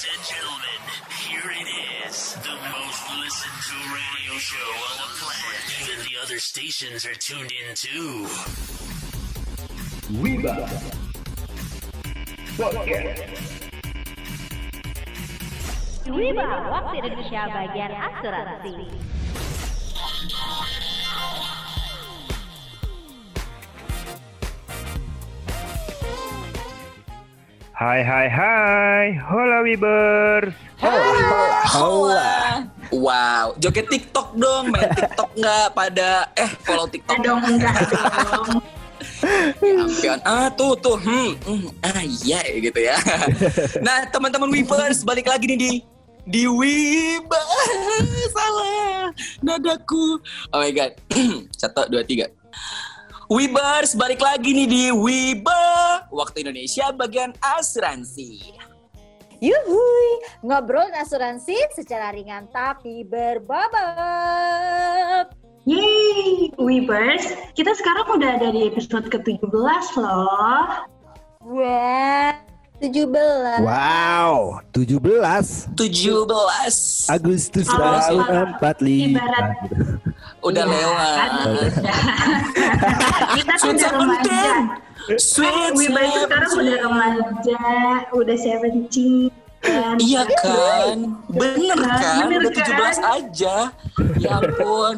Ladies and gentlemen, here it is. The most listened to radio show on the planet. Even the other stations are tuned in too. Wiba Podcast Wiba, waktu Indonesia bagian asuransi. Hai hai hai Hola Wibers Hola. Wow, joget TikTok dong, main TikTok nggak pada eh follow TikTok dong enggak dong. Ya ampun. Ah tuh tuh, hmm, hmm, ah iya gitu ya. nah teman-teman Weavers balik lagi nih di di Wiba salah nadaku. Oh my god, satu dua tiga. Wibers balik lagi nih di Wiba waktu Indonesia bagian asuransi. Yuhui, ngobrol asuransi secara ringan tapi berbobot. Yeay, Weavers, kita sekarang udah ada di episode ke-17 loh. Wah, 17. Wow, 17 17 Agustus tahun 45. ibarat- udah Iya, lewat. kan? kita kan udah remaja. seventeen. Sweet Weavers sekarang udah seventeen. remaja, udah 17. kan? Iya kan? Bener Kan, kan? bener Udah 17 aja. Ya ampun.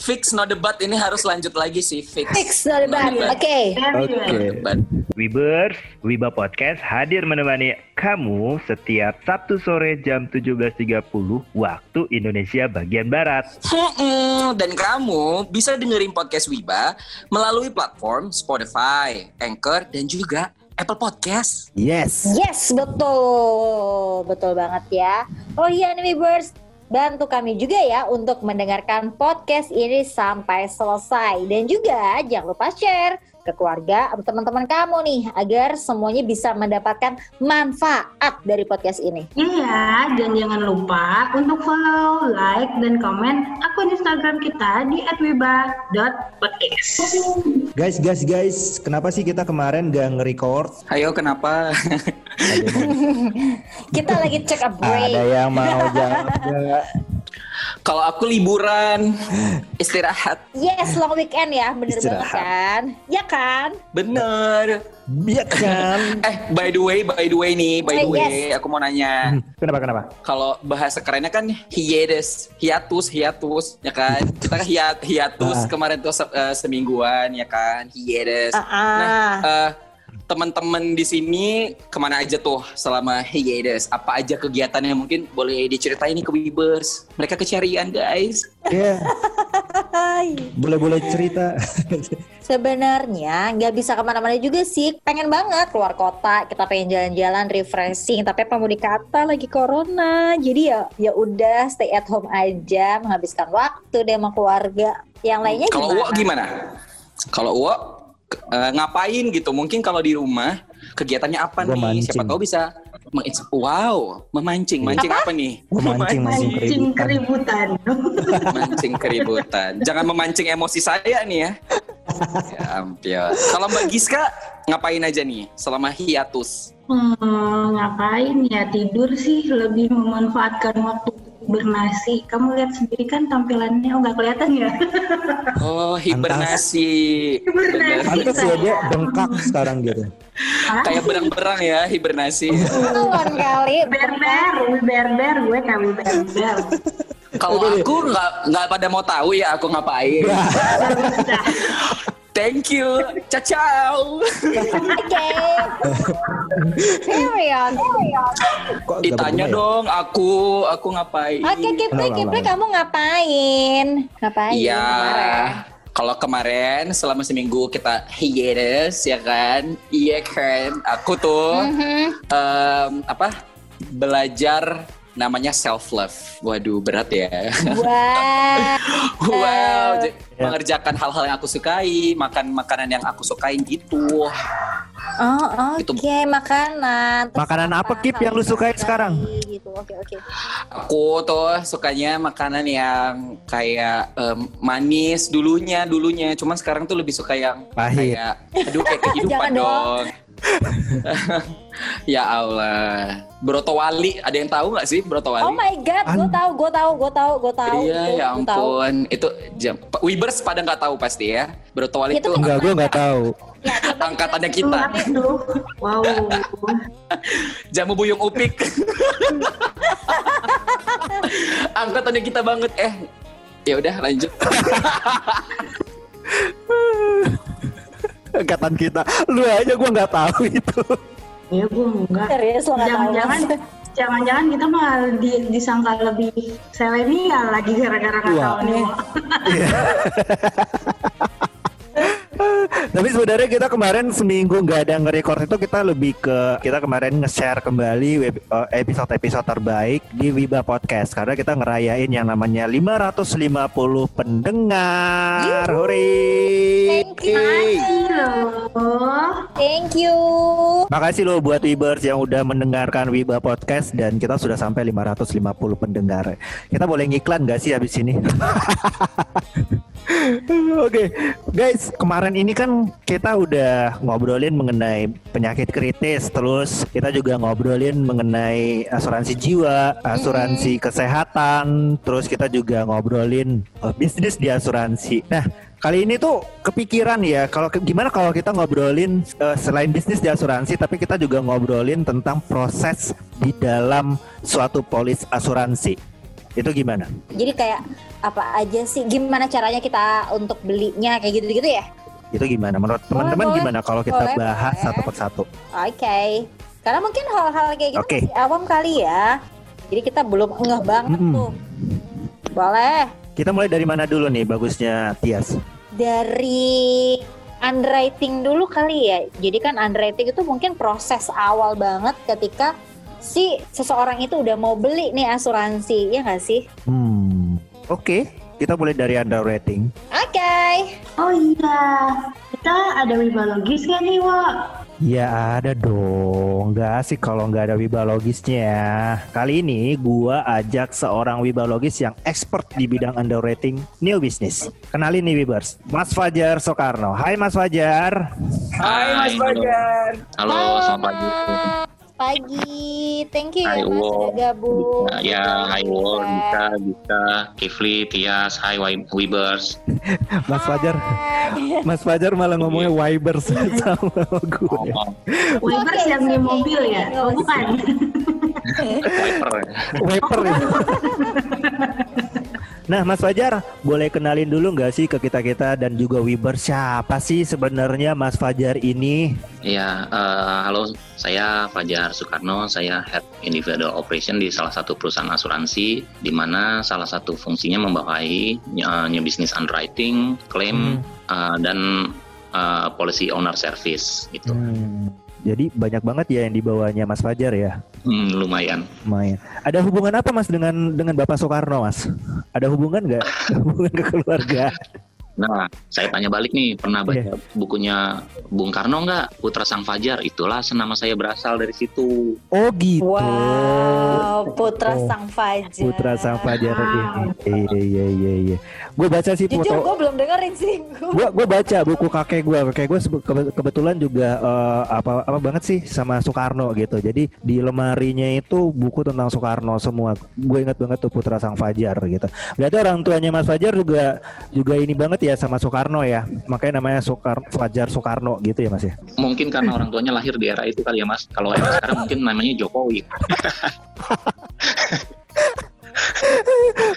Fix no debat ini harus lanjut lagi sih. Fix. Fix no debat. Oke. Oke. Wibers Wiba Podcast hadir menemani kamu setiap Sabtu sore jam 17.30 waktu Indonesia bagian Barat Mm-mm. Dan kamu bisa dengerin podcast Wiba melalui platform Spotify, Anchor, dan juga Apple Podcast. Yes. Yes, betul. Betul banget ya. Oh iya nih Wibers, bantu kami juga ya untuk mendengarkan podcast ini sampai selesai. Dan juga jangan lupa share ke keluarga atau teman-teman kamu nih agar semuanya bisa mendapatkan manfaat dari podcast ini. Iya, dan jangan lupa untuk follow, like, dan komen akun Instagram kita di @wiba.podcast. Guys, guys, guys, kenapa sih kita kemarin gak nge-record? Ayo kenapa? Kita lagi check a break. Ada yang mau jawab? Kalau aku liburan, istirahat. Yes, long weekend ya, bener banget Istirahat. kan? Ya kan? Bener. Iya kan? Eh, by the way, by the way nih, by the Oh, way, aku mau nanya. Kenapa, kenapa? Kalau bahasa kerennya kan hiatus, hiatus, hiatus, ya kan? Kita kan hiat, hiatus Ah. kemarin tuh eh, semingguan, ya kan? Hiatus. Ah, ah. Nah, eh, teman-teman di sini ke mana aja tuh selama hiatus? Apa aja kegiatannya mungkin boleh diceritain nih ke Weavers. Mereka kecarian guys. Iya, boleh-boleh cerita. Sebenarnya nggak bisa ke mana-mana juga sih. Pengen banget keluar kota. Kita pengen jalan-jalan, refreshing. Tapi pemudik kata lagi corona. Jadi ya ya udah stay at home aja, menghabiskan waktu deh sama keluarga. Yang lainnya Kalau gimana? Uwo gimana? Kalau Uwo eh, ngapain gitu? Mungkin kalau di rumah kegiatannya apa Gua nih? Siapa mancing. tahu bisa mengins- wow, memancing. Mancing apa, nih? Gua mancing, mancing Mancing keributan. keributan. Mancing keributan. Jangan memancing emosi saya nih ya. Ya ampun. Kalau Mbak Giska ngapain aja nih selama hiatus? Hmm, ngapain ya tidur sih lebih memanfaatkan waktu untuk bernasi. Kamu lihat sendiri kan tampilannya oh nggak kelihatan ya? Oh, hibernasi. Pantes ya dia bengkak sekarang gitu. Kayak berang-berang ya hibernasi. Tahun kali. berber, berber, gue kami berber. Kalau aku nggak nggak pada mau tahu ya aku ngapain. Thank you. Ciao ciao. Oke. Gak Ditanya ya? dong aku aku ngapain? Oke, Kipri, Kenapa, Kipri Bang? kamu ngapain? Ngapain? Iya. Kalau kemarin selama seminggu kita hiatus ya kan? Iya kan? Aku tuh Mhm. em, apa? Belajar namanya self love. Waduh, berat ya. Wah. wow, j- Ya. mengerjakan hal-hal yang aku sukai, makan makanan yang aku sukain gitu. Oh, oke, Itu- makanan. Terus Makanan apa, Kip, yang lu sukain sekarang? Gitu. Oke, oke. Aku tuh sukanya makanan yang kayak em, manis dulunya, dulunya. Cuman sekarang tuh lebih suka yang Pahit. kayak aduh kayak kehidupan dong. ya Allah. Broto Wali, ada yang tahu nggak sih Broto Wali? Oh my god, gue tahu, gue tahu, gue tahu, gue tahu. Iya, Gua- ya gua tahu. ampun. Itu jam. Wibers pada nggak tahu pasti ya. Broto Wali Itu itu Enggak, gue nggak tahu. Ya, angkatannya kita. Wow. Jamu Buyung Upik. angkatannya kita banget. Eh, ya udah lanjut. Angkatan kita. Lu aja gue nggak tahu itu. Ya gue enggak. Serius lo? Jangan-jangan jangan-jangan kita malah di, disangka lebih selenial lagi gara-gara nggak Wah. tahu nih. Tapi sebenarnya kita kemarin seminggu nggak ada nge-record itu kita lebih ke kita kemarin nge-share kembali eh, episode-episode terbaik di Wiba Podcast karena kita ngerayain yang namanya 550 pendengar. Hore. Thank you. Thank you. Makasih loh buat Wibers yang udah mendengarkan Wiba Podcast dan kita sudah sampai 550 pendengar. Kita boleh ngiklan gak sih habis ini? Oke, guys, kemarin ini kan kita udah ngobrolin mengenai penyakit kritis, terus kita juga ngobrolin mengenai asuransi jiwa, asuransi kesehatan, terus kita juga ngobrolin eh, bisnis di asuransi. Nah, kali ini tuh kepikiran ya, kalau gimana kalau kita ngobrolin eh, selain bisnis di asuransi, tapi kita juga ngobrolin tentang proses di dalam suatu polis asuransi. Itu gimana? Jadi kayak apa aja sih? Gimana caranya kita untuk belinya kayak gitu-gitu ya? Itu gimana? Menurut teman-teman gimana kalau kita Boleh, bahas boleh. satu persatu? Oke. Karena mungkin hal-hal kayak gitu Oke. masih awam kali ya. Jadi kita belum ngeh banget Mm-mm. tuh. Boleh. Kita mulai dari mana dulu nih bagusnya Tias? Dari underwriting dulu kali ya. Jadi kan underwriting itu mungkin proses awal banget ketika si seseorang itu udah mau beli nih asuransi, ya nggak sih? Hmm, oke. Kita mulai dari underwriting. Oke. Oh iya, kita ada wibalogis kan nih, Wak? Ya ada dong, nggak asik kalau nggak ada wibalogisnya. Kali ini gua ajak seorang wibalogis yang expert di bidang underwriting new business. Kenalin nih Wibers, Mas Fajar Soekarno. Hai Mas Fajar. Hai Mas halo. Fajar. Halo, selamat pagi. Pagi. Thank you Hai, ya Mas Wo. sudah gabung. Nah, ya, hai Wol, Dita, Dita, Kifli, Tias, hai Wi- Wibers. Mas Fajar, Hai. Mas Fajar malah ngomongnya Wibers sama gue. Oh, Wibers yang di mobil ya? Oh, bukan. Wiper. Wiper ya. Nah, Mas Fajar, boleh kenalin dulu nggak sih ke kita-kita dan juga Wiber siapa sih sebenarnya Mas Fajar ini? Ya, eh, halo, saya Fajar Soekarno, saya Head Individual Operation di salah satu perusahaan asuransi, di mana salah satu fungsinya membawahi uh, new business underwriting, klaim, eh, dan eh, policy owner service gitu. Hmm, jadi banyak banget ya yang dibawanya Mas Fajar ya. Hmm, lumayan. Lumayan. Ada hubungan apa Mas dengan dengan Bapak Soekarno, Mas? Ada hubungan nggak? hubungan ke keluarga? Nah, saya tanya balik nih, pernah baca Iya. bukunya Bung Karno nggak? Putra Sang Fajar, itulah nama saya berasal dari situ. Oh gitu. Wow, Putra Oh, Sang Fajar. Putra Sang Fajar ini. Iya iya iya iya. Gue baca sih Jujur foto. gue belum dengerin sih. Gue gue baca buku kakek gue. Kakek gue kebetulan juga eh, apa apa banget sih sama Soekarno gitu. Jadi di lemarinya itu buku tentang Soekarno semua. Gue ingat banget tuh Putra Sang Fajar gitu. Berarti orang tuanya Mas Fajar juga juga ini banget ya sama Soekarno ya. Makanya namanya Soekar Fajar Soekarno gitu ya Mas ya. Mungkin karena orang tuanya lahir di era itu kali ya mas. Kalau era sekarang mungkin namanya Jokowi.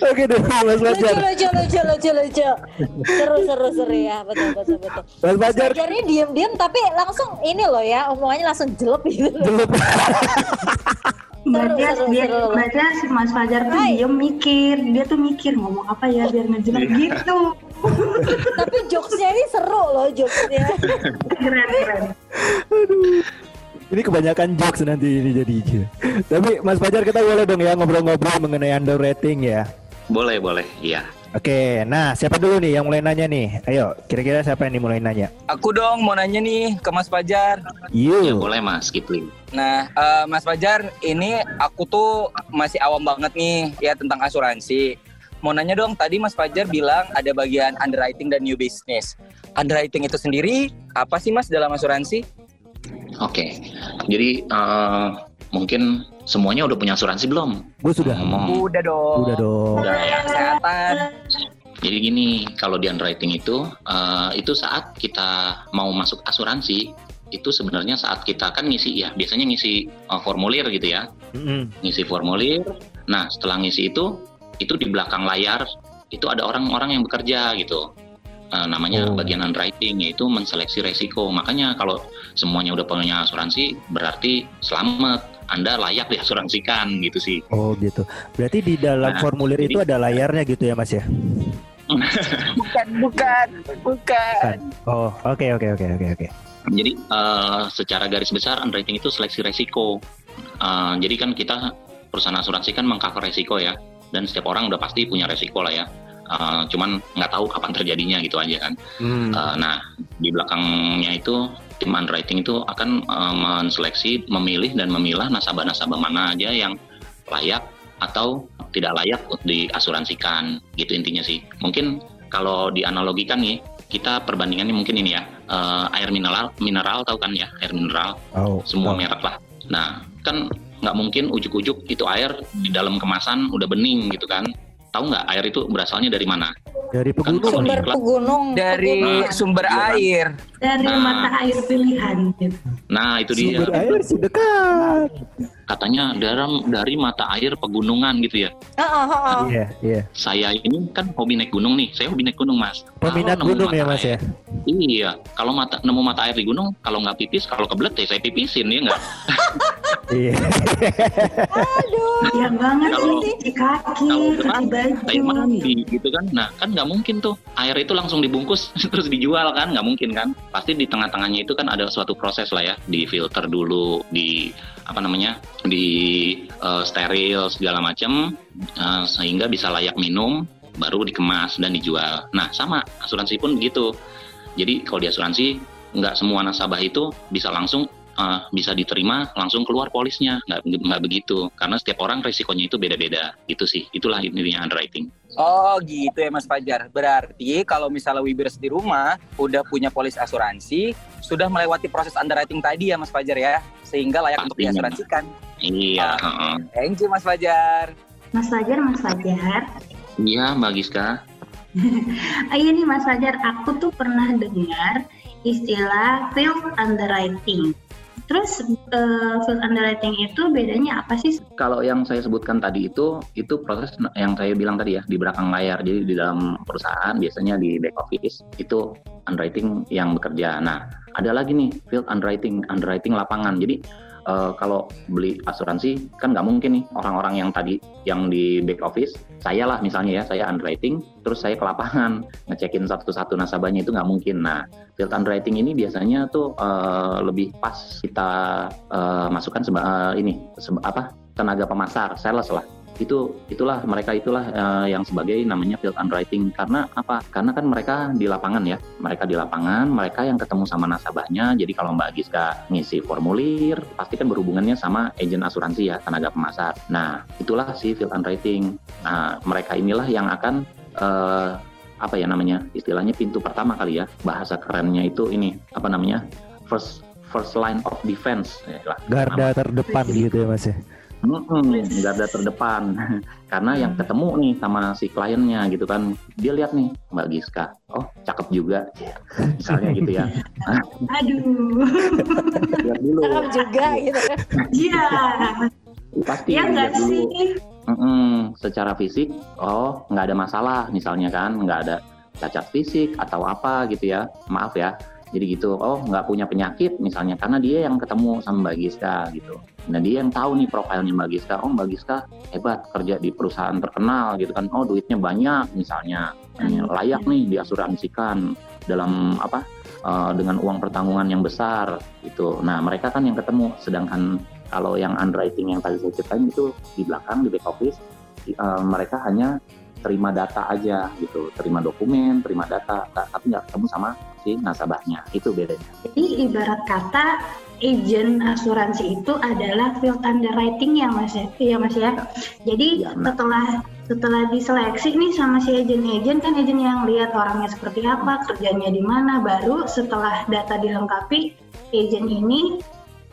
Oke deh Mas Fajar. lucu, lucu, lucu, lucu. Seru, seru, seru ya. Betul, betul, betul. Mas Fajar Fajarnya diem-diem tapi langsung ini loh ya, omongannya langsung jelek gitu. jelek. Baca seru, dia seru. baca si Mas Fajar tuh diem mikir, dia tuh mikir ngomong apa ya biar ngejelek gitu. Tapi jokesnya ini seru loh jokesnya. Keren keren. Ini kebanyakan jokes nanti ini jadi. Tapi Mas Fajar kita boleh dong ya ngobrol-ngobrol mengenai underrating ya. Boleh, boleh. Iya. Oke, nah siapa dulu nih yang mulai nanya nih? Ayo, kira-kira siapa yang mulai nanya? Aku dong mau nanya nih ke Mas Fajar. Ya You. boleh mas, Kifli. Nah, eh, Mas Fajar, ini aku tuh masih awam banget nih ya tentang asuransi. Mau nanya dong, tadi Mas Fajar bilang ada bagian underwriting dan new business. Underwriting itu sendiri apa sih Mas dalam asuransi? Oke, jadi eh, mungkin semuanya udah punya asuransi belum? Gue sudah. Ngomong. Udah dong. Udah dong. Udah ya. Kesehatan. Jadi gini, kalau di underwriting itu, eh, itu saat kita mau masuk asuransi, itu sebenarnya saat kita kan ngisi ya, biasanya ngisi eh, formulir gitu ya, Mm-mm. ngisi formulir. Nah, setelah ngisi itu, itu di belakang layar itu ada orang-orang yang bekerja gitu. Eh, namanya Oh. bagian underwriting yaitu menseleksi resiko. Makanya kalau semuanya udah punya asuransi, berarti selamat. Anda layak diasuransikan gitu sih. Oh gitu. Berarti di dalam Nah, formulir jadi- itu ada layarnya gitu ya Mas ya? Bukan, bukan, bukan. Oh oke oke oke oke oke. Jadi eh, secara garis besar underwriting itu seleksi resiko. Eh, jadi kan kita perusahaan asuransi kan mengcover resiko ya, dan setiap orang udah pasti punya resiko lah ya. Eh, cuman nggak tahu kapan terjadinya gitu aja kan. Hmm. Eh, nah di belakangnya itu tim underwriting itu akan eh, menseleksi, memilih dan memilah nasabah-nasabah mana aja yang layak atau tidak layak diasuransikan gitu intinya sih. Mungkin kalau dianalogikan nih kita perbandingannya mungkin ini ya eh, air mineral mineral tahu kan ya air mineral Oh. semua oh. merek lah. Nah kan nggak mungkin ujuk-ujuk itu air di dalam kemasan udah bening gitu kan. Tahu nggak air itu berasalnya dari mana? Dari Kan pegunungan. kalau di Sumber iklan- pegunung. Dari pegunungan. sumber Iya kan? air. Dari Nah. mata air pilihan gitu. Nah itu dia Sumber air sedekat. katanya dari dari mata air pegunungan gitu ya. Oh, oh, oh. Iya iya. Saya ini kan hobi naik gunung nih. Saya hobi naik gunung mas. Peminat Kalau gunung ya Mas ya. air- Iya, kalau mata nemu mata air di gunung, kalau nggak pipis, kalau kebelet ya saya pipisin ya nggak. Iya. Sayang banget Kalau- sih di kaki, kalau di baju. mandi gitu kan. Nah kan nggak mungkin tuh air itu langsung dibungkus terus dijual kan, nggak mungkin kan. Pasti di tengah-tengahnya itu kan ada suatu proses lah ya, di filter dulu, di apa namanya, di eh, steril segala macam eh, sehingga bisa layak minum, baru dikemas dan dijual. Nah sama asuransi pun begitu. Jadi kalau di asuransi nggak semua nasabah itu bisa langsung eh, bisa diterima langsung keluar polisnya nggak nggak begitu karena setiap orang resikonya itu beda-beda gitu sih itulah intinya underwriting Oh gitu ya Mas Fajar. Berarti kalau misalnya Wibers di rumah udah punya polis asuransi, sudah melewati proses underwriting tadi ya Mas Fajar ya, sehingga layak untuk Pastinya. diasuransikan. iya heeh. Thank you Mas Fajar. Mas Fajar, Mas Fajar. iya mbak Giska Ah, iya nih Mas Fajar, aku tuh pernah dengar istilah field underwriting. Terus eh, field underwriting itu bedanya apa sih? kalau yang saya sebutkan tadi itu itu proses yang saya bilang tadi ya di belakang layar. Jadi di dalam perusahaan biasanya di back office itu underwriting yang bekerja. Nah ada lagi nih field underwriting underwriting lapangan. Jadi eh, kalau beli asuransi kan nggak mungkin nih orang-orang yang tadi yang di back office saya lah misalnya ya saya underwriting terus saya ke lapangan ngecekin satu-satu nasabahnya itu nggak mungkin. Nah field underwriting ini biasanya tuh eh, lebih pas kita eh, masukkan seba, eh, ini seba- apa tenaga pemasar sales lah itu itulah mereka itulah eh, yang sebagai namanya field underwriting karena apa? Karena kan mereka di lapangan ya. Mereka di lapangan mereka yang ketemu sama nasabahnya. Jadi kalau Mbak Giska ngisi formulir pasti kan berhubungannya sama agen asuransi ya tenaga pemasar. Nah itulah si field underwriting nah mereka inilah yang akan eh, apa ya namanya? Istilahnya pintu pertama kali ya. Bahasa kerennya itu ini apa namanya? First first line of defense ya lah. Garda terdepan gitu ya Mas ya. Mm-mm, garda terdepan. Karena yang ketemu nih sama si kliennya gitu kan dia lihat nih Mbak Giska. Oh cakep juga. Misalnya gitu ya. Aduh, lihat dulu. Cakep juga gitu. iya, pasti ya nggak lihat dulu. sih? Mm-mm, secara fisik oh nggak ada masalah misalnya kan nggak ada cacat fisik atau apa gitu ya. Maaf ya jadi gitu oh nggak punya penyakit misalnya karena dia yang ketemu sama Mbak Giska gitu. Nah dia yang tahu nih profilnya Mbak Giska oh Mbak Giska hebat kerja di perusahaan terkenal gitu kan. Oh duitnya banyak misalnya. Eh, layak nih diasuransikan dalam apa eh, dengan uang pertanggungan yang besar gitu. Nah mereka kan yang ketemu. Sedangkan kalau yang underwriting yang tadi saya ceritain itu di belakang di back office eh, mereka hanya terima data aja gitu terima dokumen terima data ta- tapi nggak ketemu sama si nasabahnya itu bedanya Jadi ibarat kata agent asuransi itu adalah field underwriting ya Mas ya, iya Mas ya. Jadi Iya, benar. setelah setelah diseleksi nih sama si agent-agent kan agent yang lihat orangnya seperti apa, kerjanya di mana, baru setelah data dilengkapi agent ini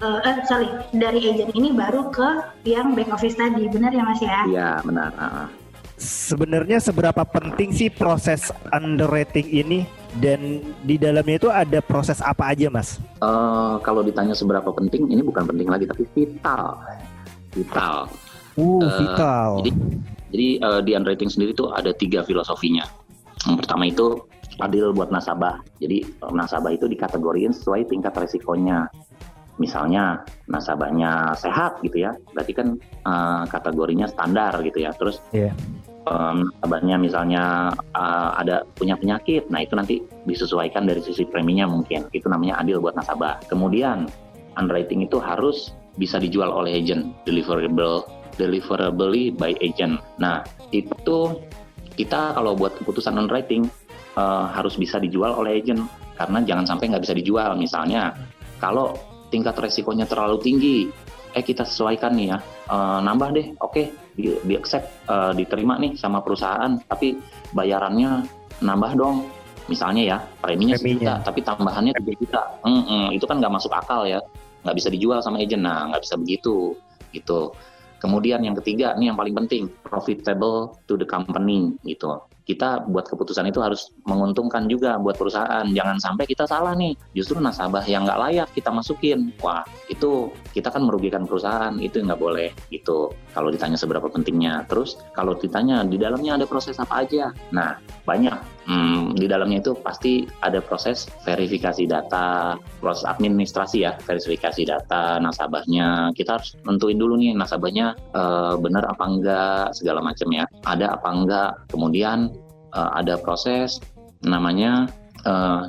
eh, eh, sorry dari agent ini baru ke yang back office tadi benar ya mas ya Iya, benar. Ah. Sebenarnya seberapa penting sih proses underwriting ini dan di dalamnya itu ada proses apa aja, Mas? Eh, kalau ditanya seberapa penting, ini bukan penting lagi, tapi vital. Vital. Uh, Eh, vital. Jadi, jadi eh, di underwriting sendiri tuh ada tiga filosofinya. Yang pertama itu adil buat nasabah. Jadi nasabah itu dikategoriin sesuai tingkat resikonya. Misalnya nasabahnya sehat gitu ya, berarti kan eh, kategorinya standar gitu ya. Terus Iya. Nasabahnya misalnya eh, ada punya penyakit, nah itu nanti disesuaikan dari sisi preminya mungkin. Itu namanya adil buat nasabah. Kemudian underwriting itu harus bisa dijual oleh agent, deliverable deliverably by agent. Nah, itu kita kalau buat keputusan underwriting eh, harus bisa dijual oleh agent karena jangan sampai nggak bisa dijual. Misalnya, kalau tingkat resikonya terlalu tinggi, eh kita sesuaikan nih ya, eh, nambah deh, oke, di, di accept, eh, diterima nih sama perusahaan, tapi bayarannya nambah dong. Misalnya ya, preminya sejuta, tapi tambahannya 3 juta. Mm, mm, itu kan nggak masuk akal ya, nggak bisa dijual sama agent. Nah, nggak bisa begitu, gitu. Kemudian yang ketiga, ini yang paling penting, profitable to the company gitu. Kita buat keputusan itu harus menguntungkan juga buat perusahaan. Jangan sampai kita salah nih, justru nasabah yang nggak layak kita masukin. Wah, itu kita kan merugikan perusahaan, itu nggak boleh gitu. Kalau ditanya seberapa pentingnya. Terus kalau ditanya di dalamnya ada proses apa aja? Nah, banyak. Hmm, di dalamnya itu pasti ada proses verifikasi data, proses administrasi ya, verifikasi data nasabahnya. Kita harus nentuin dulu nih nasabahnya eh, benar apa enggak segala macam ya. Ada apa enggak. Kemudian eh, ada proses namanya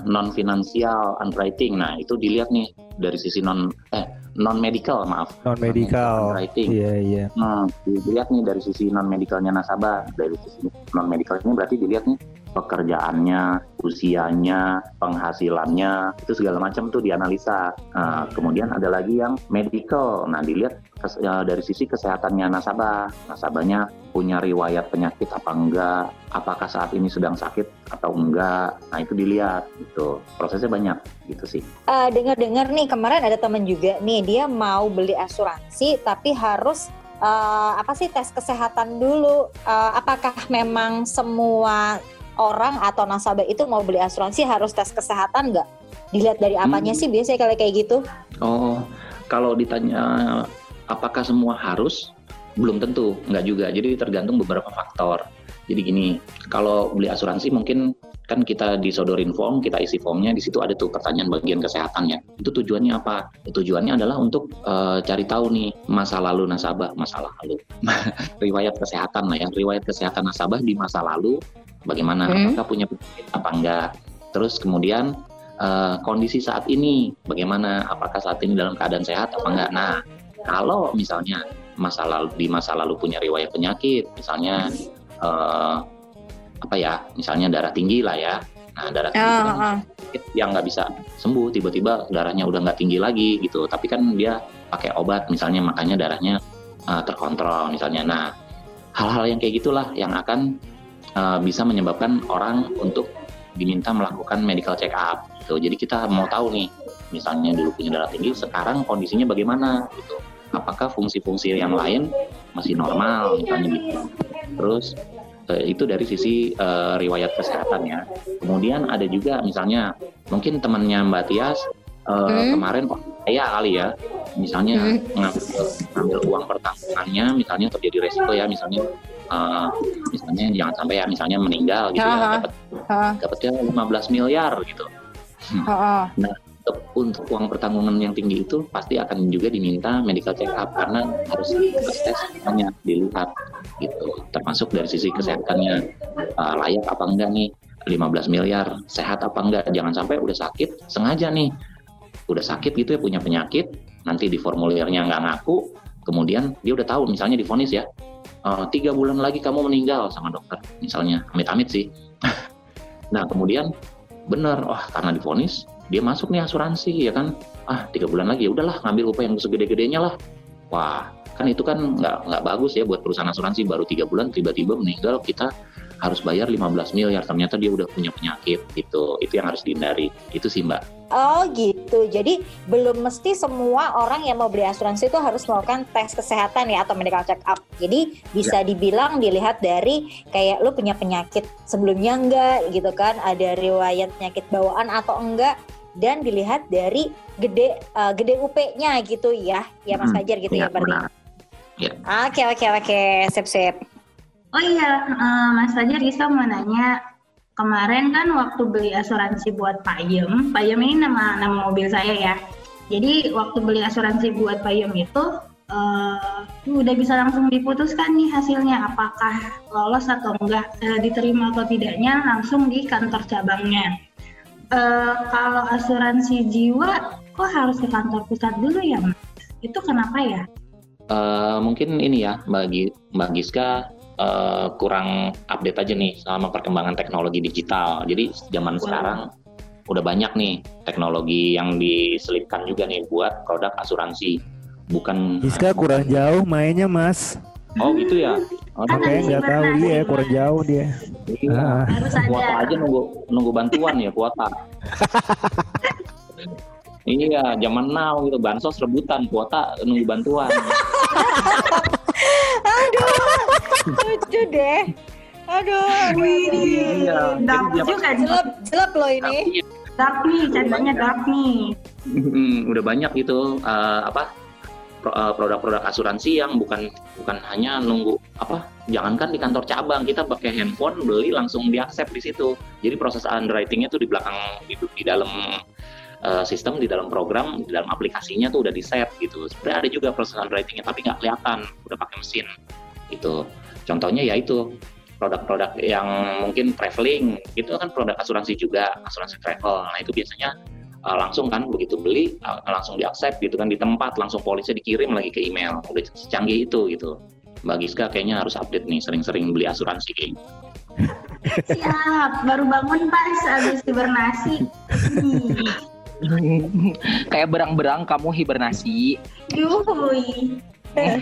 non financial underwriting. Nah, itu dilihat nih dari sisi non eh non medical maaf. Non medical. Underwriting. Iya, iya. Nah, dilihat nih dari sisi non medicalnya nasabah. Dari sisi non medical ini berarti dilihat nih pekerjaannya, usianya, penghasilannya, itu segala macam tuh dianalisa. Nah, kemudian ada lagi yang medical. Nah, dilihat ya, dari sisi kesehatannya nasabah. Nasabahnya punya riwayat penyakit apa enggak, apakah saat ini sedang sakit atau enggak. Nah, itu dilihat gitu. Prosesnya banyak gitu sih. Eh, dengar-dengar nih kemarin ada temen juga nih dia mau beli asuransi tapi harus eh, apa sih tes kesehatan dulu. Eh, apakah memang semua orang atau nasabah itu mau beli asuransi harus tes kesehatan nggak? Dilihat dari apanya Hmm. sih biasanya kalau kayak gitu? Oh, kalau ditanya apakah semua harus? Belum tentu, nggak juga. Jadi tergantung beberapa faktor. Jadi gini, kalau beli asuransi mungkin kan kita disodorin form, kita isi formnya, di situ ada tuh pertanyaan bagian kesehatannya. Itu tujuannya apa? Tujuannya adalah untuk eh, cari tahu nih masa lalu nasabah, masa lalu, riwayat kesehatan lah ya, riwayat kesehatan nasabah di masa lalu, bagaimana? Hmm. Apakah punya penyakit apa enggak? Terus kemudian eh, kondisi saat ini bagaimana apakah saat ini dalam keadaan sehat apa enggak nah kalau misalnya masa lalu di masa lalu punya riwayat penyakit misalnya eh, apa ya misalnya darah tinggi lah ya. Nah darah tinggi kan penyakit yang nggak bisa sembuh tiba-tiba darahnya udah nggak tinggi lagi gitu. Tapi kan dia pakai obat misalnya makanya darahnya eh, terkontrol misalnya. Nah hal-hal yang kayak gitulah yang akan eh, bisa menyebabkan orang untuk diminta melakukan medical check up gitu. Jadi kita mau tahu nih misalnya dulu punya darah tinggi sekarang kondisinya bagaimana gitu apakah fungsi-fungsi yang lain masih normal misalnya gitu terus eh, itu dari sisi eh, riwayat kesehatan ya kemudian ada juga misalnya mungkin temannya Mbak Tias eh, Hmm. kemarin oh, saya kali ya misalnya Hmm. ngambil, ngambil uang pertanggungannya misalnya terjadi resiko ya misalnya eh, misalnya jangan sampai ya misalnya meninggal gitu ya dapat dapatnya 15 miliar gitu ah, ah. Untuk, untuk uang pertanggungan yang tinggi itu pasti akan juga diminta medical check up karena harus tes semuanya dilihat gitu. Termasuk dari sisi kesehatannya uh, layak apa enggak nih? 15 miliar sehat apa enggak? Jangan sampai udah sakit sengaja nih. Udah sakit gitu ya punya penyakit nanti di formulirnya nggak ngaku kemudian dia udah tahu misalnya difonis ya "Eh, tiga bulan lagi kamu meninggal sama dokter misalnya. Amit-amit sih. Nah kemudian bener wah karena difonis dia masuk nih asuransi ya kan? Ah tiga bulan lagi ya udahlah ngambil upah yang segede-gedenya lah. Wah kan itu kan nggak nggak bagus ya buat perusahaan asuransi. Baru tiga bulan tiba-tiba meninggal kita harus bayar 15 miliar. Ternyata dia udah punya penyakit gitu. Itu yang harus dihindari. Itu sih mbak. Oh gitu. Jadi belum mesti semua orang yang mau beli asuransi itu harus melakukan tes kesehatan ya atau medical check up. Jadi bisa dibilang dilihat dari kayak lu punya penyakit sebelumnya enggak gitu kan, ada riwayat penyakit bawaan atau enggak dan dilihat dari gede uh, gede UP-nya gitu ya. Ya Mas Hmm, Fajar gitu iya, ya berarti. Iya. Oke oke oke, sip sip. Oh iya, eh, Mas Fajar Risa mau nanya kemarin kan waktu beli asuransi buat Payem, Payem ini nama nama mobil saya ya. Jadi waktu beli asuransi buat Payem itu eh, udah bisa langsung diputuskan nih hasilnya apakah lolos atau enggak eh, diterima atau tidaknya langsung di kantor cabangnya. Eh, kalau asuransi jiwa kok harus ke kantor pusat dulu ya Mas? Itu kenapa ya? Eh, mungkin ini ya bagi Mbak Giska eh, kurang update aja nih sama perkembangan teknologi digital. Jadi zaman sekarang udah banyak nih teknologi yang diselipkan juga nih buat produk asuransi. Bukan Giska kurang jauh mainnya mas Oh gitu ya. Oh, Kan Makanya habis nggak tahu Mas. kurang jauh dia iya. Ah. Harus Kuota aja nunggu nunggu bantuan ya kuota. Iya, zaman now gitu bansos rebutan, kuota nunggu bantuan. Lucu deh. Aduh, aduh, aduh, aduh. Iya, dark juga. Jelek, jelek loh ini. Dark nih, candanya dark nih. Hmm, udah banyak gitu eh, apa produk-produk asuransi yang bukan bukan hanya nunggu apa jangankan di kantor cabang kita pakai handphone beli langsung di accept di situ. Jadi proses underwritingnya tuh di belakang di, di dalam eh, sistem di dalam program di dalam aplikasinya tuh udah di set gitu. Sebenarnya ada juga proses underwritingnya tapi nggak kelihatan udah pakai mesin gitu. Contohnya ya itu produk-produk yang mungkin traveling itu kan produk asuransi juga asuransi travel. Nah itu biasanya uh, langsung kan begitu beli uh, langsung di accept gitu kan di tempat langsung polisi dikirim lagi ke email udah secanggih itu gitu Mbak Giska kayaknya harus update nih sering-sering beli asuransi kayak gitu. Siap, baru bangun pas habis hibernasi. Kayak berang-berang kamu hibernasi. Yuhui. Eh,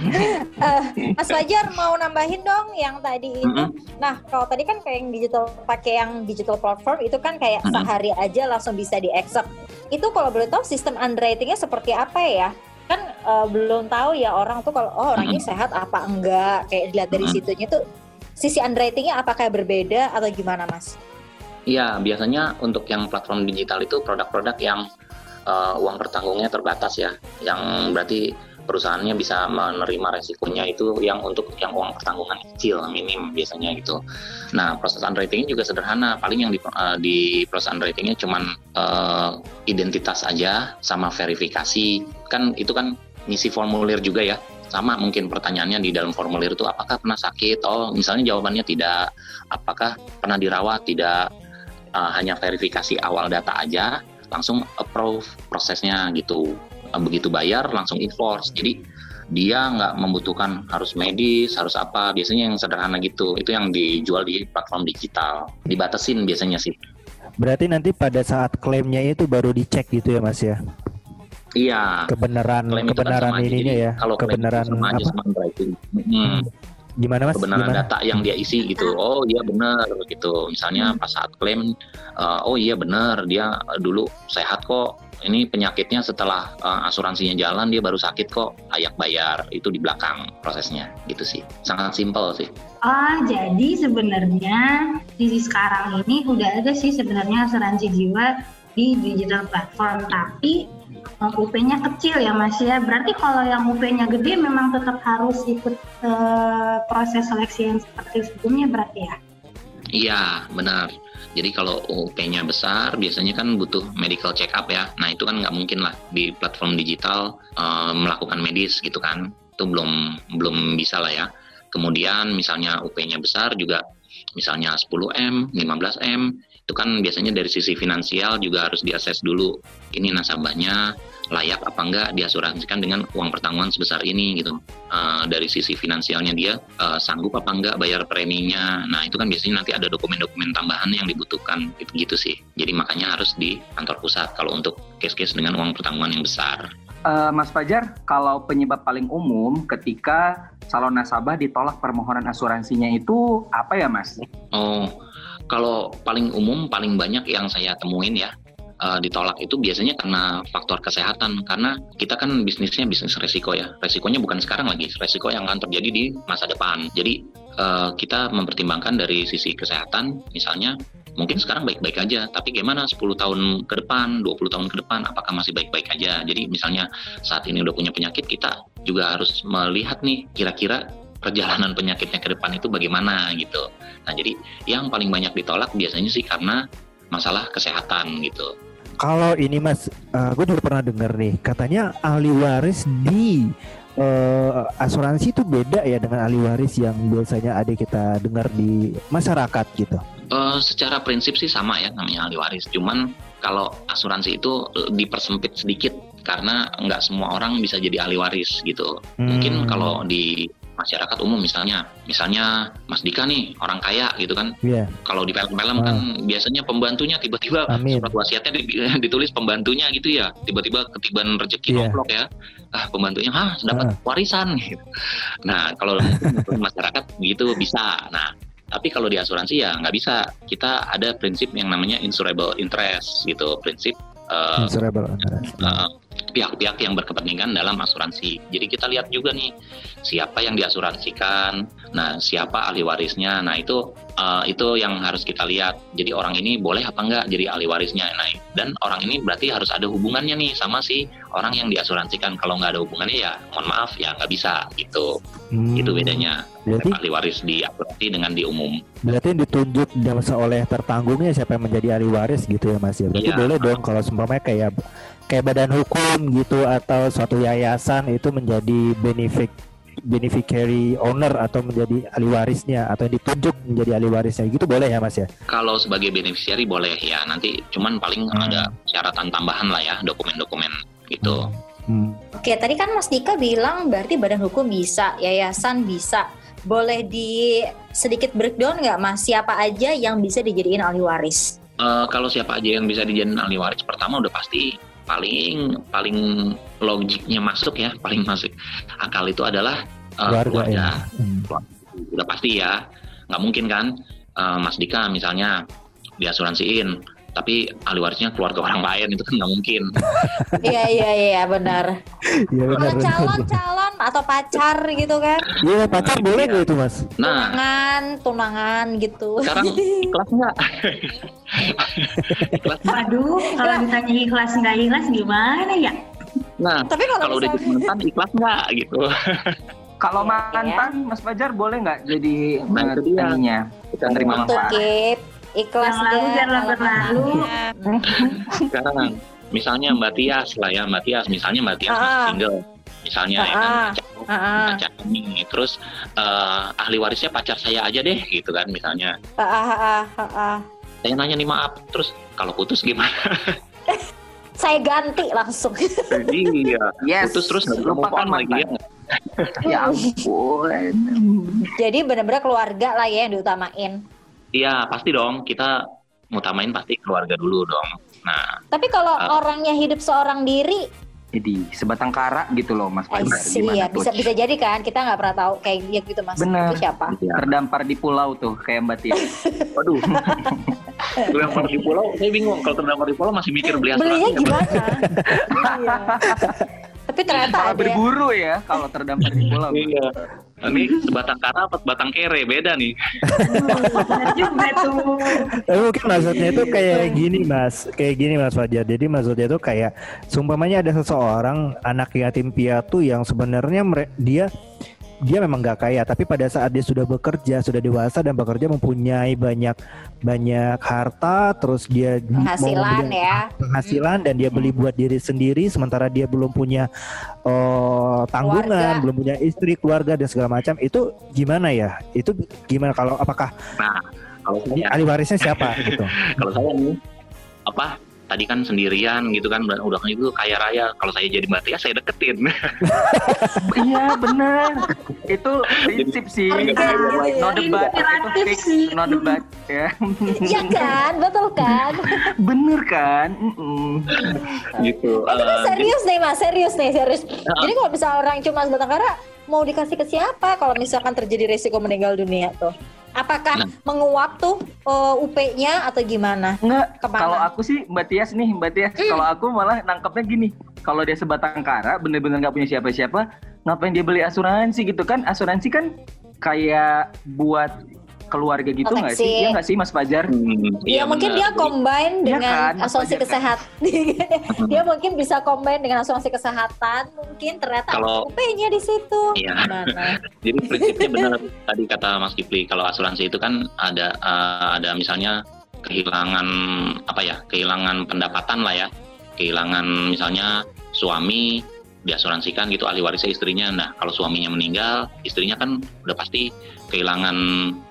Mas Fajar mau nambahin dong yang tadi itu. Mm-mm. Nah, kalau tadi kan kayak yang digital pakai yang digital platform itu kan kayak Mm-mm. sehari aja langsung bisa di accept. Itu kalau boleh tahu sistem underwritingnya seperti apa ya? Kan eh, belum tahu ya orang tuh kalau oh orang ini sehat apa enggak kayak dilihat dari Mm-mm. situnya tuh sisi underwritingnya apakah berbeda atau gimana Mas? Iya biasanya untuk yang platform digital itu produk-produk yang uh, uang pertanggungnya terbatas ya yang berarti perusahaannya bisa menerima resikonya itu yang untuk yang uang pertanggungan kecil minim biasanya gitu. Nah proses underwritingnya juga sederhana, paling yang di, uh, di proses underwritingnya cuman uh, identitas aja sama verifikasi. Kan itu kan ngisi formulir juga ya. Sama mungkin pertanyaannya di dalam formulir itu apakah pernah sakit? Oh misalnya jawabannya tidak. Apakah pernah dirawat? Tidak. Uh, hanya verifikasi awal data aja langsung approve prosesnya gitu begitu bayar langsung enforce jadi dia nggak membutuhkan harus medis harus apa. Biasanya yang sederhana gitu. Itu yang dijual di platform digital. Dibatasin biasanya sih. Berarti nanti pada saat klaimnya itu baru dicek gitu ya mas ya? Iya. Kebenaran klaim kan kebenaran ininya Jadi ya. kalau Kebenaran sama aja apa? sama underwriting. Gimana mas? kebenaran Gimana? data yang dia isi gitu. Oh iya benar gitu. Misalnya pas saat klaim, eh, oh iya benar dia dulu sehat kok. Ini penyakitnya setelah eh, asuransinya jalan dia baru sakit kok. Layak bayar itu di belakang prosesnya gitu sih. Sangat simpel sih. Oh, jadi sebenarnya di sekarang ini udah ada sih sebenarnya asuransi jiwa di digital platform, tapi uh, UP-nya kecil ya Mas ya. Berarti kalau yang UP-nya gede memang tetap harus ikut uh, proses seleksi yang seperti sebelumnya berarti ya. Iya benar. Jadi kalau UP-nya besar biasanya kan butuh medical check up ya. Nah itu kan nggak mungkin lah di platform digital eh, melakukan medis gitu kan. Itu belum belum bisa lah ya. Kemudian misalnya UP-nya besar juga misalnya 10M, 15M itu kan biasanya dari sisi finansial juga harus diakses dulu. Ini nasabahnya layak apa enggak diasuransikan dengan uang pertanggungan sebesar ini gitu. Eh, dari sisi finansialnya dia eh, sanggup apa enggak bayar preminya. Nah, itu kan biasanya nanti ada dokumen-dokumen tambahan yang dibutuhkan gitu-gitu sih. Jadi makanya harus di kantor pusat kalau untuk case-case dengan uang pertanggungan yang besar. Eh, Mas Fajar, kalau penyebab paling umum ketika calon nasabah ditolak permohonan asuransinya itu apa ya Mas? Oh, kalau paling umum paling banyak yang saya temuin ya eh, ditolak itu biasanya karena faktor kesehatan. Karena kita kan bisnisnya bisnis resiko ya. Resikonya bukan sekarang lagi resiko yang akan terjadi di masa depan. Jadi eh, kita mempertimbangkan dari sisi kesehatan misalnya mungkin sekarang baik-baik aja tapi gimana 10 tahun ke depan 20 tahun ke depan apakah masih baik-baik aja? Jadi misalnya saat ini udah punya penyakit kita juga harus melihat nih kira-kira perjalanan penyakitnya ke depan itu bagaimana gitu. Nah jadi yang paling banyak ditolak biasanya sih karena masalah kesehatan gitu. Kalau ini mas, gue juga pernah dengar nih, katanya ahli waris di eh, asuransi itu beda ya dengan ahli waris yang biasanya ada kita dengar di masyarakat gitu. Eh, secara prinsip sih sama ya namanya ahli waris. Cuman kalau asuransi itu dipersempit sedikit karena nggak semua orang bisa jadi ahli waris gitu. Mungkin Hmm. kalau di masyarakat umum misalnya, misalnya Mas Dika nih orang kaya gitu kan. Iya. Kalau di film-film kan biasanya pembantunya tiba-tiba surat wasiatnya di- ditulis pembantunya gitu ya. Tiba-tiba ketiban rezeki nomplok ya. Ah pembantunya ah dapat warisan gitu. Nah kalau mungkin masyarakat gitu bisa. Nah tapi kalau di asuransi ya nggak bisa. Kita ada prinsip yang namanya insurable interest gitu. Prinsip eh, Insurable. eh, pihak-pihak yang berkepentingan dalam asuransi. Jadi kita lihat juga nih siapa yang diasuransikan, nah siapa ahli warisnya. Nah itu eh, itu yang harus kita lihat. Jadi orang ini boleh apa enggak jadi ahli warisnya. Nah dan orang ini berarti harus ada hubungannya nih sama si orang yang diasuransikan. Kalau nggak ada hubungannya ya mohon maaf ya nggak bisa gitu. Hmm. Itu bedanya Berarti ahli waris di asuransi dengan di umum. berarti yang ditunjuk dan oleh tertanggungnya siapa yang menjadi ahli waris gitu ya mas ya. Berarti Iya. boleh dong kalau seumpamanya kayak kayak badan hukum gitu atau suatu yayasan itu menjadi benefit beneficiary owner atau menjadi ahli warisnya atau yang ditunjuk menjadi ahli warisnya gitu boleh ya mas ya. Kalau sebagai beneficiary boleh ya nanti cuman paling ada syaratan tambahan lah ya dokumen-dokumen gitu. Hmm. Oke, tadi kan Mas Dika bilang berarti badan hukum bisa, yayasan bisa. Boleh di sedikit breakdown nggak Mas? Siapa aja yang bisa dijadiin ahli waris? Eh, kalau siapa aja yang bisa dijadiin ahli waris pertama udah pasti paling paling logiknya masuk ya paling masuk akal itu adalah eh, Keluarga, keluarga. ya. Hmm. udah pasti ya nggak mungkin kan eh, Mas Dika misalnya diasuransiin tapi ahli warisnya keluarga orang lain itu kan nggak mungkin Iya iya iya benar. Iya benar. Kalau benar. calon-calon atau pacar gitu kan? Iya pacar boleh nggak itu mas? nah Tunangan, tunangan gitu. sekarang ikhlas nggak ikhlas? Waduh, kalau ditanya ikhlas nggak ikhlas gimana ya? nah Tapi kalau kalau udah jadi misalnya- mantan ikhlas nggak gitu Kalau mantan, Mas Fajar boleh nggak jadi Nah, eh, menerima Untuk manfaat? Ikhlas Yang lalu deh biarlah berlalu. mantannya. sekarang misalnya Mbak Tias lah ya Mbak Tias misalnya Mbak Tias masih Ah. single misalnya ya Ah, kan ah. pacar, Ah, ah. pacar ini terus eh, ahli warisnya pacar saya aja deh gitu kan misalnya Ah, ah, ah, ah, ah. saya nanya nih maaf terus kalau putus gimana Saya ganti langsung. iya Yes. putus terus nggak bisa move Lupakan on lagi ya. Ya ampun. Jadi benar-benar keluarga lah ya yang diutamain. Iya pasti dong kita ngutamain pasti keluarga dulu dong nah Tapi kalau Ah. orangnya hidup seorang diri, Jadi sebatang kara gitu loh Mas eh, Fajar. sih Gimana ya tuh? bisa bisa jadi kan kita nggak pernah tahu kayak dia gitu mas. Bener. Itu siapa? iya. Terdampar di pulau tuh kayak Mbak Tia. waduh terdampar di pulau saya bingung kalau terdampar di pulau masih mikir beli Belinya asuransi apa? gimana? Iya. Tapi ternyata Malah ada. berburu ya kalau terdampar di pulau. Iya. Ini sebatang kara apa batang kere beda nih. Benar juga tuh. Tapi mungkin maksudnya itu kayak gini mas, kayak gini mas Fajar. Jadi maksudnya itu kayak, sumpamanya ada seseorang anak yatim piatu yang sebenarnya dia dia memang nggak kaya, tapi pada saat dia sudah bekerja, sudah dewasa dan bekerja mempunyai banyak banyak harta, terus dia Penghasilan ya. penghasilan dan dia beli buat diri sendiri, sementara dia belum punya oh, tanggungan, Keluarga. belum punya istri, keluarga dan segala macam. Itu gimana ya? Itu gimana kalau apakah Nah, kalau saya ahli warisnya siapa gitu? kalau saya nih apa tadi kan sendirian gitu kan udah kan itu kaya raya kalau saya jadi mbak Tia saya deketin Iya benar. Itu prinsip sih. Ya. No debat. Itu fix. No debat ya. Iya kan, betul kan? Bener kan? Gitu Eh, tapi Eh, serius nih mas, serius nih, serius. Ya. Jadi kalau misalnya orang cuma sebatang kara, mau dikasih ke siapa kalau misalkan terjadi resiko meninggal dunia tuh? Apakah Nah. menguap tuh eh, UP-nya atau gimana? Enggak, Ke mana? kalau aku sih Mbak Tias nih, Mbak Tias, Hmm. kalau aku malah nangkepnya gini, kalau dia sebatang kara, bener-bener nggak punya siapa-siapa, ngapain dia beli asuransi gitu kan? Asuransi kan kayak buat keluarga gitu nggak sih? Iya nggak sih Mas Fajar? Hmm, Ya, mungkin dia benar. combine Iya dengan kan, Mas asuransi Fajar kan? kesehatan. dia mungkin bisa combine dengan asuransi kesehatan. Mungkin ternyata Kalau- UP-nya di situ. Iya. Jadi prinsipnya benar tadi kata Mas Kipli kalau asuransi itu kan ada eh, ada misalnya kehilangan apa ya kehilangan pendapatan lah ya kehilangan misalnya suami diasuransikan gitu ahli warisnya istrinya. Nah kalau suaminya meninggal istrinya kan udah pasti kehilangan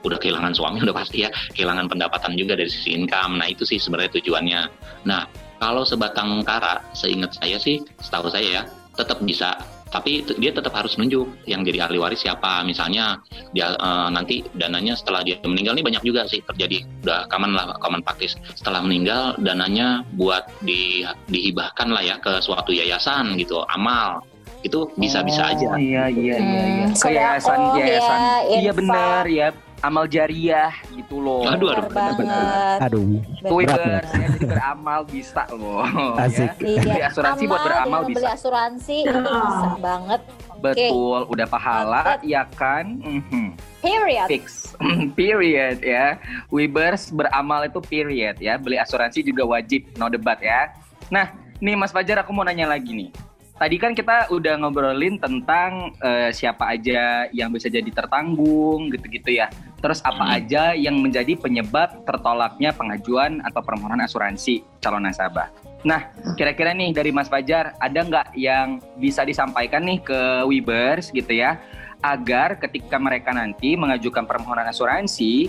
udah kehilangan suami udah pasti ya kehilangan pendapatan juga dari sisi income. Nah itu sih sebenarnya tujuannya. Nah kalau sebatang kara seingat saya sih setahu saya ya tetap bisa tapi dia tetap harus nunjuk yang jadi ahli waris siapa misalnya dia eh, nanti dananya setelah dia meninggal ini banyak juga sih terjadi udah common lah common practice setelah meninggal dananya buat di, dihibahkan lah ya ke suatu yayasan gitu amal itu bisa-bisa Oh, aja Iya iya iya iya. Hmm, Ke yayasan sodakoh yayasan. ya, iya infak. bener ya. Amal jariah gitu loh. Aduh, aduh, benar, benar. banget. Aduh. Saya jadi beramal bisa loh. Asik. Ya. Beli Iya, asuransi buat amal beramal dengan bisa. Beli asuransi itu bisa banget. Betul, udah pahala Mantap. ya kan? Mhm. period. Fix. period ya. Webers beramal itu period ya. Beli asuransi juga wajib, no debat ya. Nah, nih Mas Fajar aku mau nanya lagi nih. Tadi kan kita udah ngobrolin tentang eh, siapa aja yang bisa jadi tertanggung gitu-gitu ya. Terus apa Hmm. aja yang menjadi penyebab tertolaknya pengajuan atau permohonan asuransi calon nasabah. Nah, kira-kira nih dari Mas Fajar ada nggak yang bisa disampaikan nih ke Webers gitu ya, agar ketika mereka nanti mengajukan permohonan asuransi,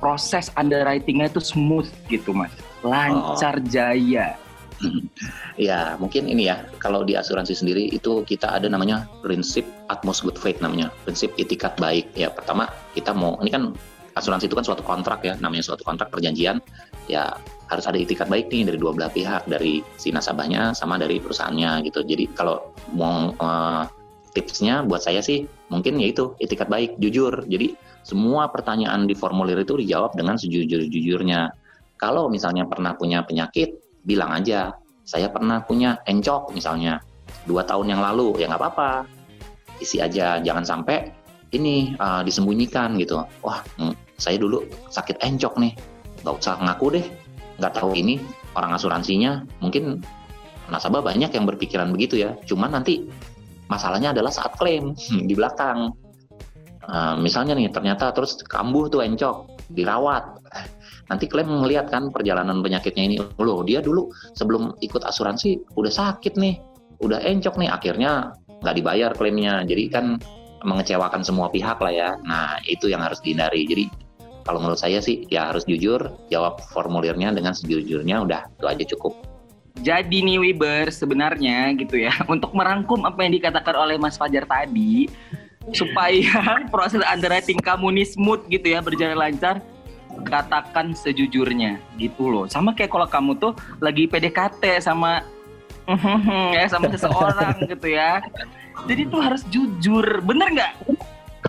proses underwritingnya itu smooth gitu Mas, lancar jaya. Ya, mungkin ini ya, kalau di asuransi sendiri itu kita ada namanya prinsip utmost good faith namanya, prinsip itikat baik. Ya, pertama kita mau, ini kan asuransi itu kan suatu kontrak ya, namanya suatu kontrak perjanjian, ya harus ada itikat baik nih dari dua belah pihak, dari si nasabahnya sama dari perusahaannya gitu. Jadi kalau mau eh, tipsnya buat saya sih mungkin yaitu itikat baik, jujur. Jadi semua pertanyaan di formulir itu dijawab dengan sejujur-jujurnya. Kalau misalnya pernah punya penyakit, bilang aja saya pernah punya encok misalnya. Dua tahun yang lalu. Ya nggak apa-apa. Isi aja. Jangan sampai ini uh, disembunyikan gitu. Wah mm, saya dulu sakit encok nih. Nggak usah ngaku deh. Nggak tahu ini orang asuransinya. Mungkin nasabah banyak yang berpikiran begitu ya. Cuman nanti masalahnya adalah saat klaim di belakang. Uh, misalnya nih ternyata terus kambuh tuh encok dirawat nanti klaim melihat kan perjalanan penyakitnya ini. Loh dia dulu sebelum ikut asuransi udah sakit nih udah encok nih akhirnya nggak dibayar klaimnya jadi kan mengecewakan semua pihak lah ya. Nah itu yang harus dihindari. Jadi kalau menurut saya sih ya harus jujur jawab formulirnya dengan sejujurnya udah itu aja cukup. Jadi nih Wiber sebenarnya gitu ya, untuk merangkum apa yang dikatakan oleh Mas Fajar tadi, supaya proses underwriting kamu nih smooth gitu ya, berjalan lancar, katakan sejujurnya gitu loh. Sama kayak kalau kamu tuh lagi PDKT sama ya sama seseorang gitu ya. Jadi tuh harus jujur, bener nggak?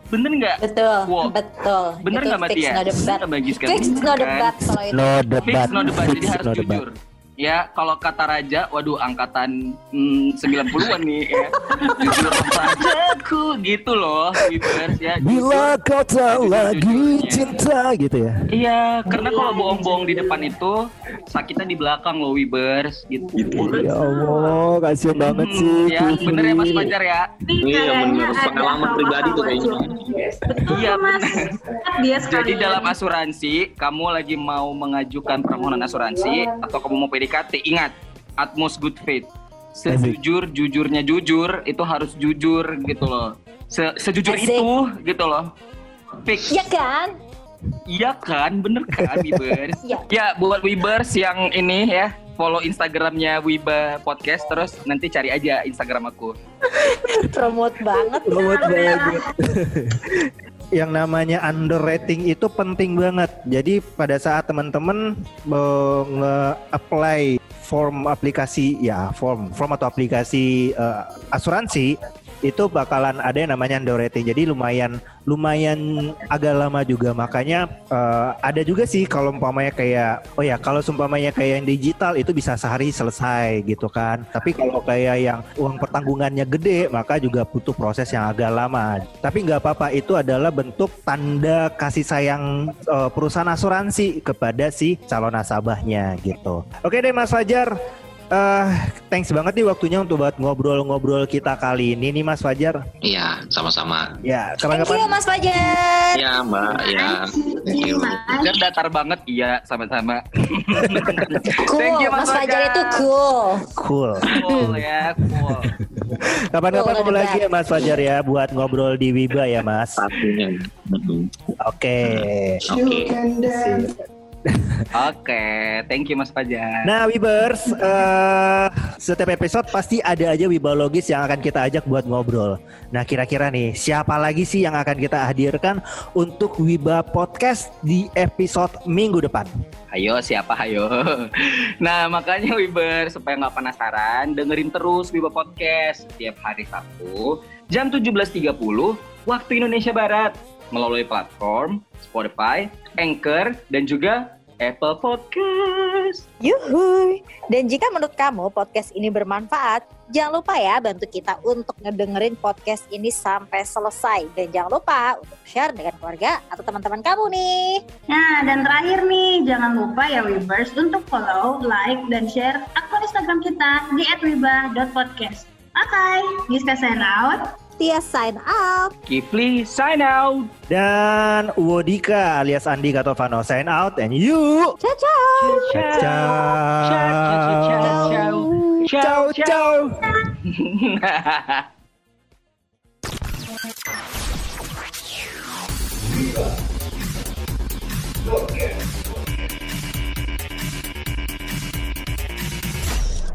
Bener nggak? Betul, Wow. betul. Bener nggak Mbak fix Tia? no debat. Fix no debat kalau itu. No Fix debat. no debat, jadi Fix harus no debat. Ya, kalau kata Raja, waduh angkatan mm, 90-an nih ya. jujur padaku gitu loh, Wibers ya. Bila kau tak Jujur, lagi jujurnya. cinta gitu ya. Iya, karena kalau bohong-bohong di depan itu sakitnya di belakang loh, Wibers gitu. Ya Allah, kasihan banget Hmm, sih. ya, bener ya Mas. Fajar ya. Iya, bener. ada Pengalaman pribadi tuh kayaknya. Iya, mas. bener. Dia sekali Jadi dalam asuransi, kamu lagi mau mengajukan permohonan asuransi atau kamu mau PDKT, ingat utmost good faith. Sejujur jujurnya jujur itu harus jujur gitu loh. Se- sejujur Asik. itu gitu loh. Fix. Ya kan? Iya kan, bener kan Wibers? Iya. ya buat Wibers yang ini ya follow Instagramnya Wiba Podcast terus nanti cari aja Instagram aku. Promote banget. Promote banget. Yang namanya underrating itu penting banget. Jadi pada saat teman-teman eh, nge-apply form aplikasi ya form form atau aplikasi eh, asuransi itu bakalan ada yang namanya underrating. Jadi lumayan lumayan agak lama juga. Makanya eh, ada juga sih kalau umpamanya kayak oh ya kalau umpamanya kayak yang digital itu bisa sehari selesai gitu kan. Tapi kalau kayak yang uang pertanggungannya gede maka juga butuh proses yang agak lama. Tapi nggak apa-apa itu adalah bentuk tanda kasih sayang eh, perusahaan asuransi kepada si calon nasabahnya gitu. Oke deh Mas Fajar. Eh, thanks banget nih waktunya untuk buat ngobrol-ngobrol kita kali ini nih Mas Fajar. Iya, sama-sama. Ya, Thank you kapan-kapan Mas Fajar. Iya, Mbak. Ya, thank you. Fajar datar banget, iya sama-sama. Cool, Thank you, Mas Mas Fajar Fajar. itu cool. cool. Cool ya, cool. Kapan-kapan Cool, lagi ya Mas Fajar ya buat ngobrol di Wiba ya Mas. Satunya. Mhm. Oke. Oke. Thank you Mas Fajar. Nah, Wibers, eh setiap episode pasti ada aja wibologis yang akan kita ajak buat ngobrol. Nah, kira-kira nih, siapa lagi sih yang akan kita hadirkan untuk Wiba Podcast di episode minggu depan? Ayo siapa ayo. Nah makanya Wiber supaya nggak penasaran dengerin terus Wiba Podcast setiap hari Sabtu jam 17.30 waktu Indonesia Barat melalui platform Spotify, Anchor dan juga Apple Podcast. Yuhuy. Dan jika menurut kamu podcast ini bermanfaat, jangan lupa ya bantu kita untuk ngedengerin podcast ini sampai selesai. Dan jangan lupa untuk share dengan keluarga atau teman-teman kamu nih. Nah, dan terakhir nih, jangan lupa ya Webers untuk follow, like, dan share akun Instagram kita di @wiba.podcast. Oke, Giska sign out. Tia sign out. Kifli sign out. Dan Wodika alias Andi Katovano sign out and you Ciao, ciao. ciao Ciao, ciao ciao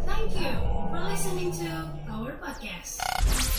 Thank you for listening to our podcast.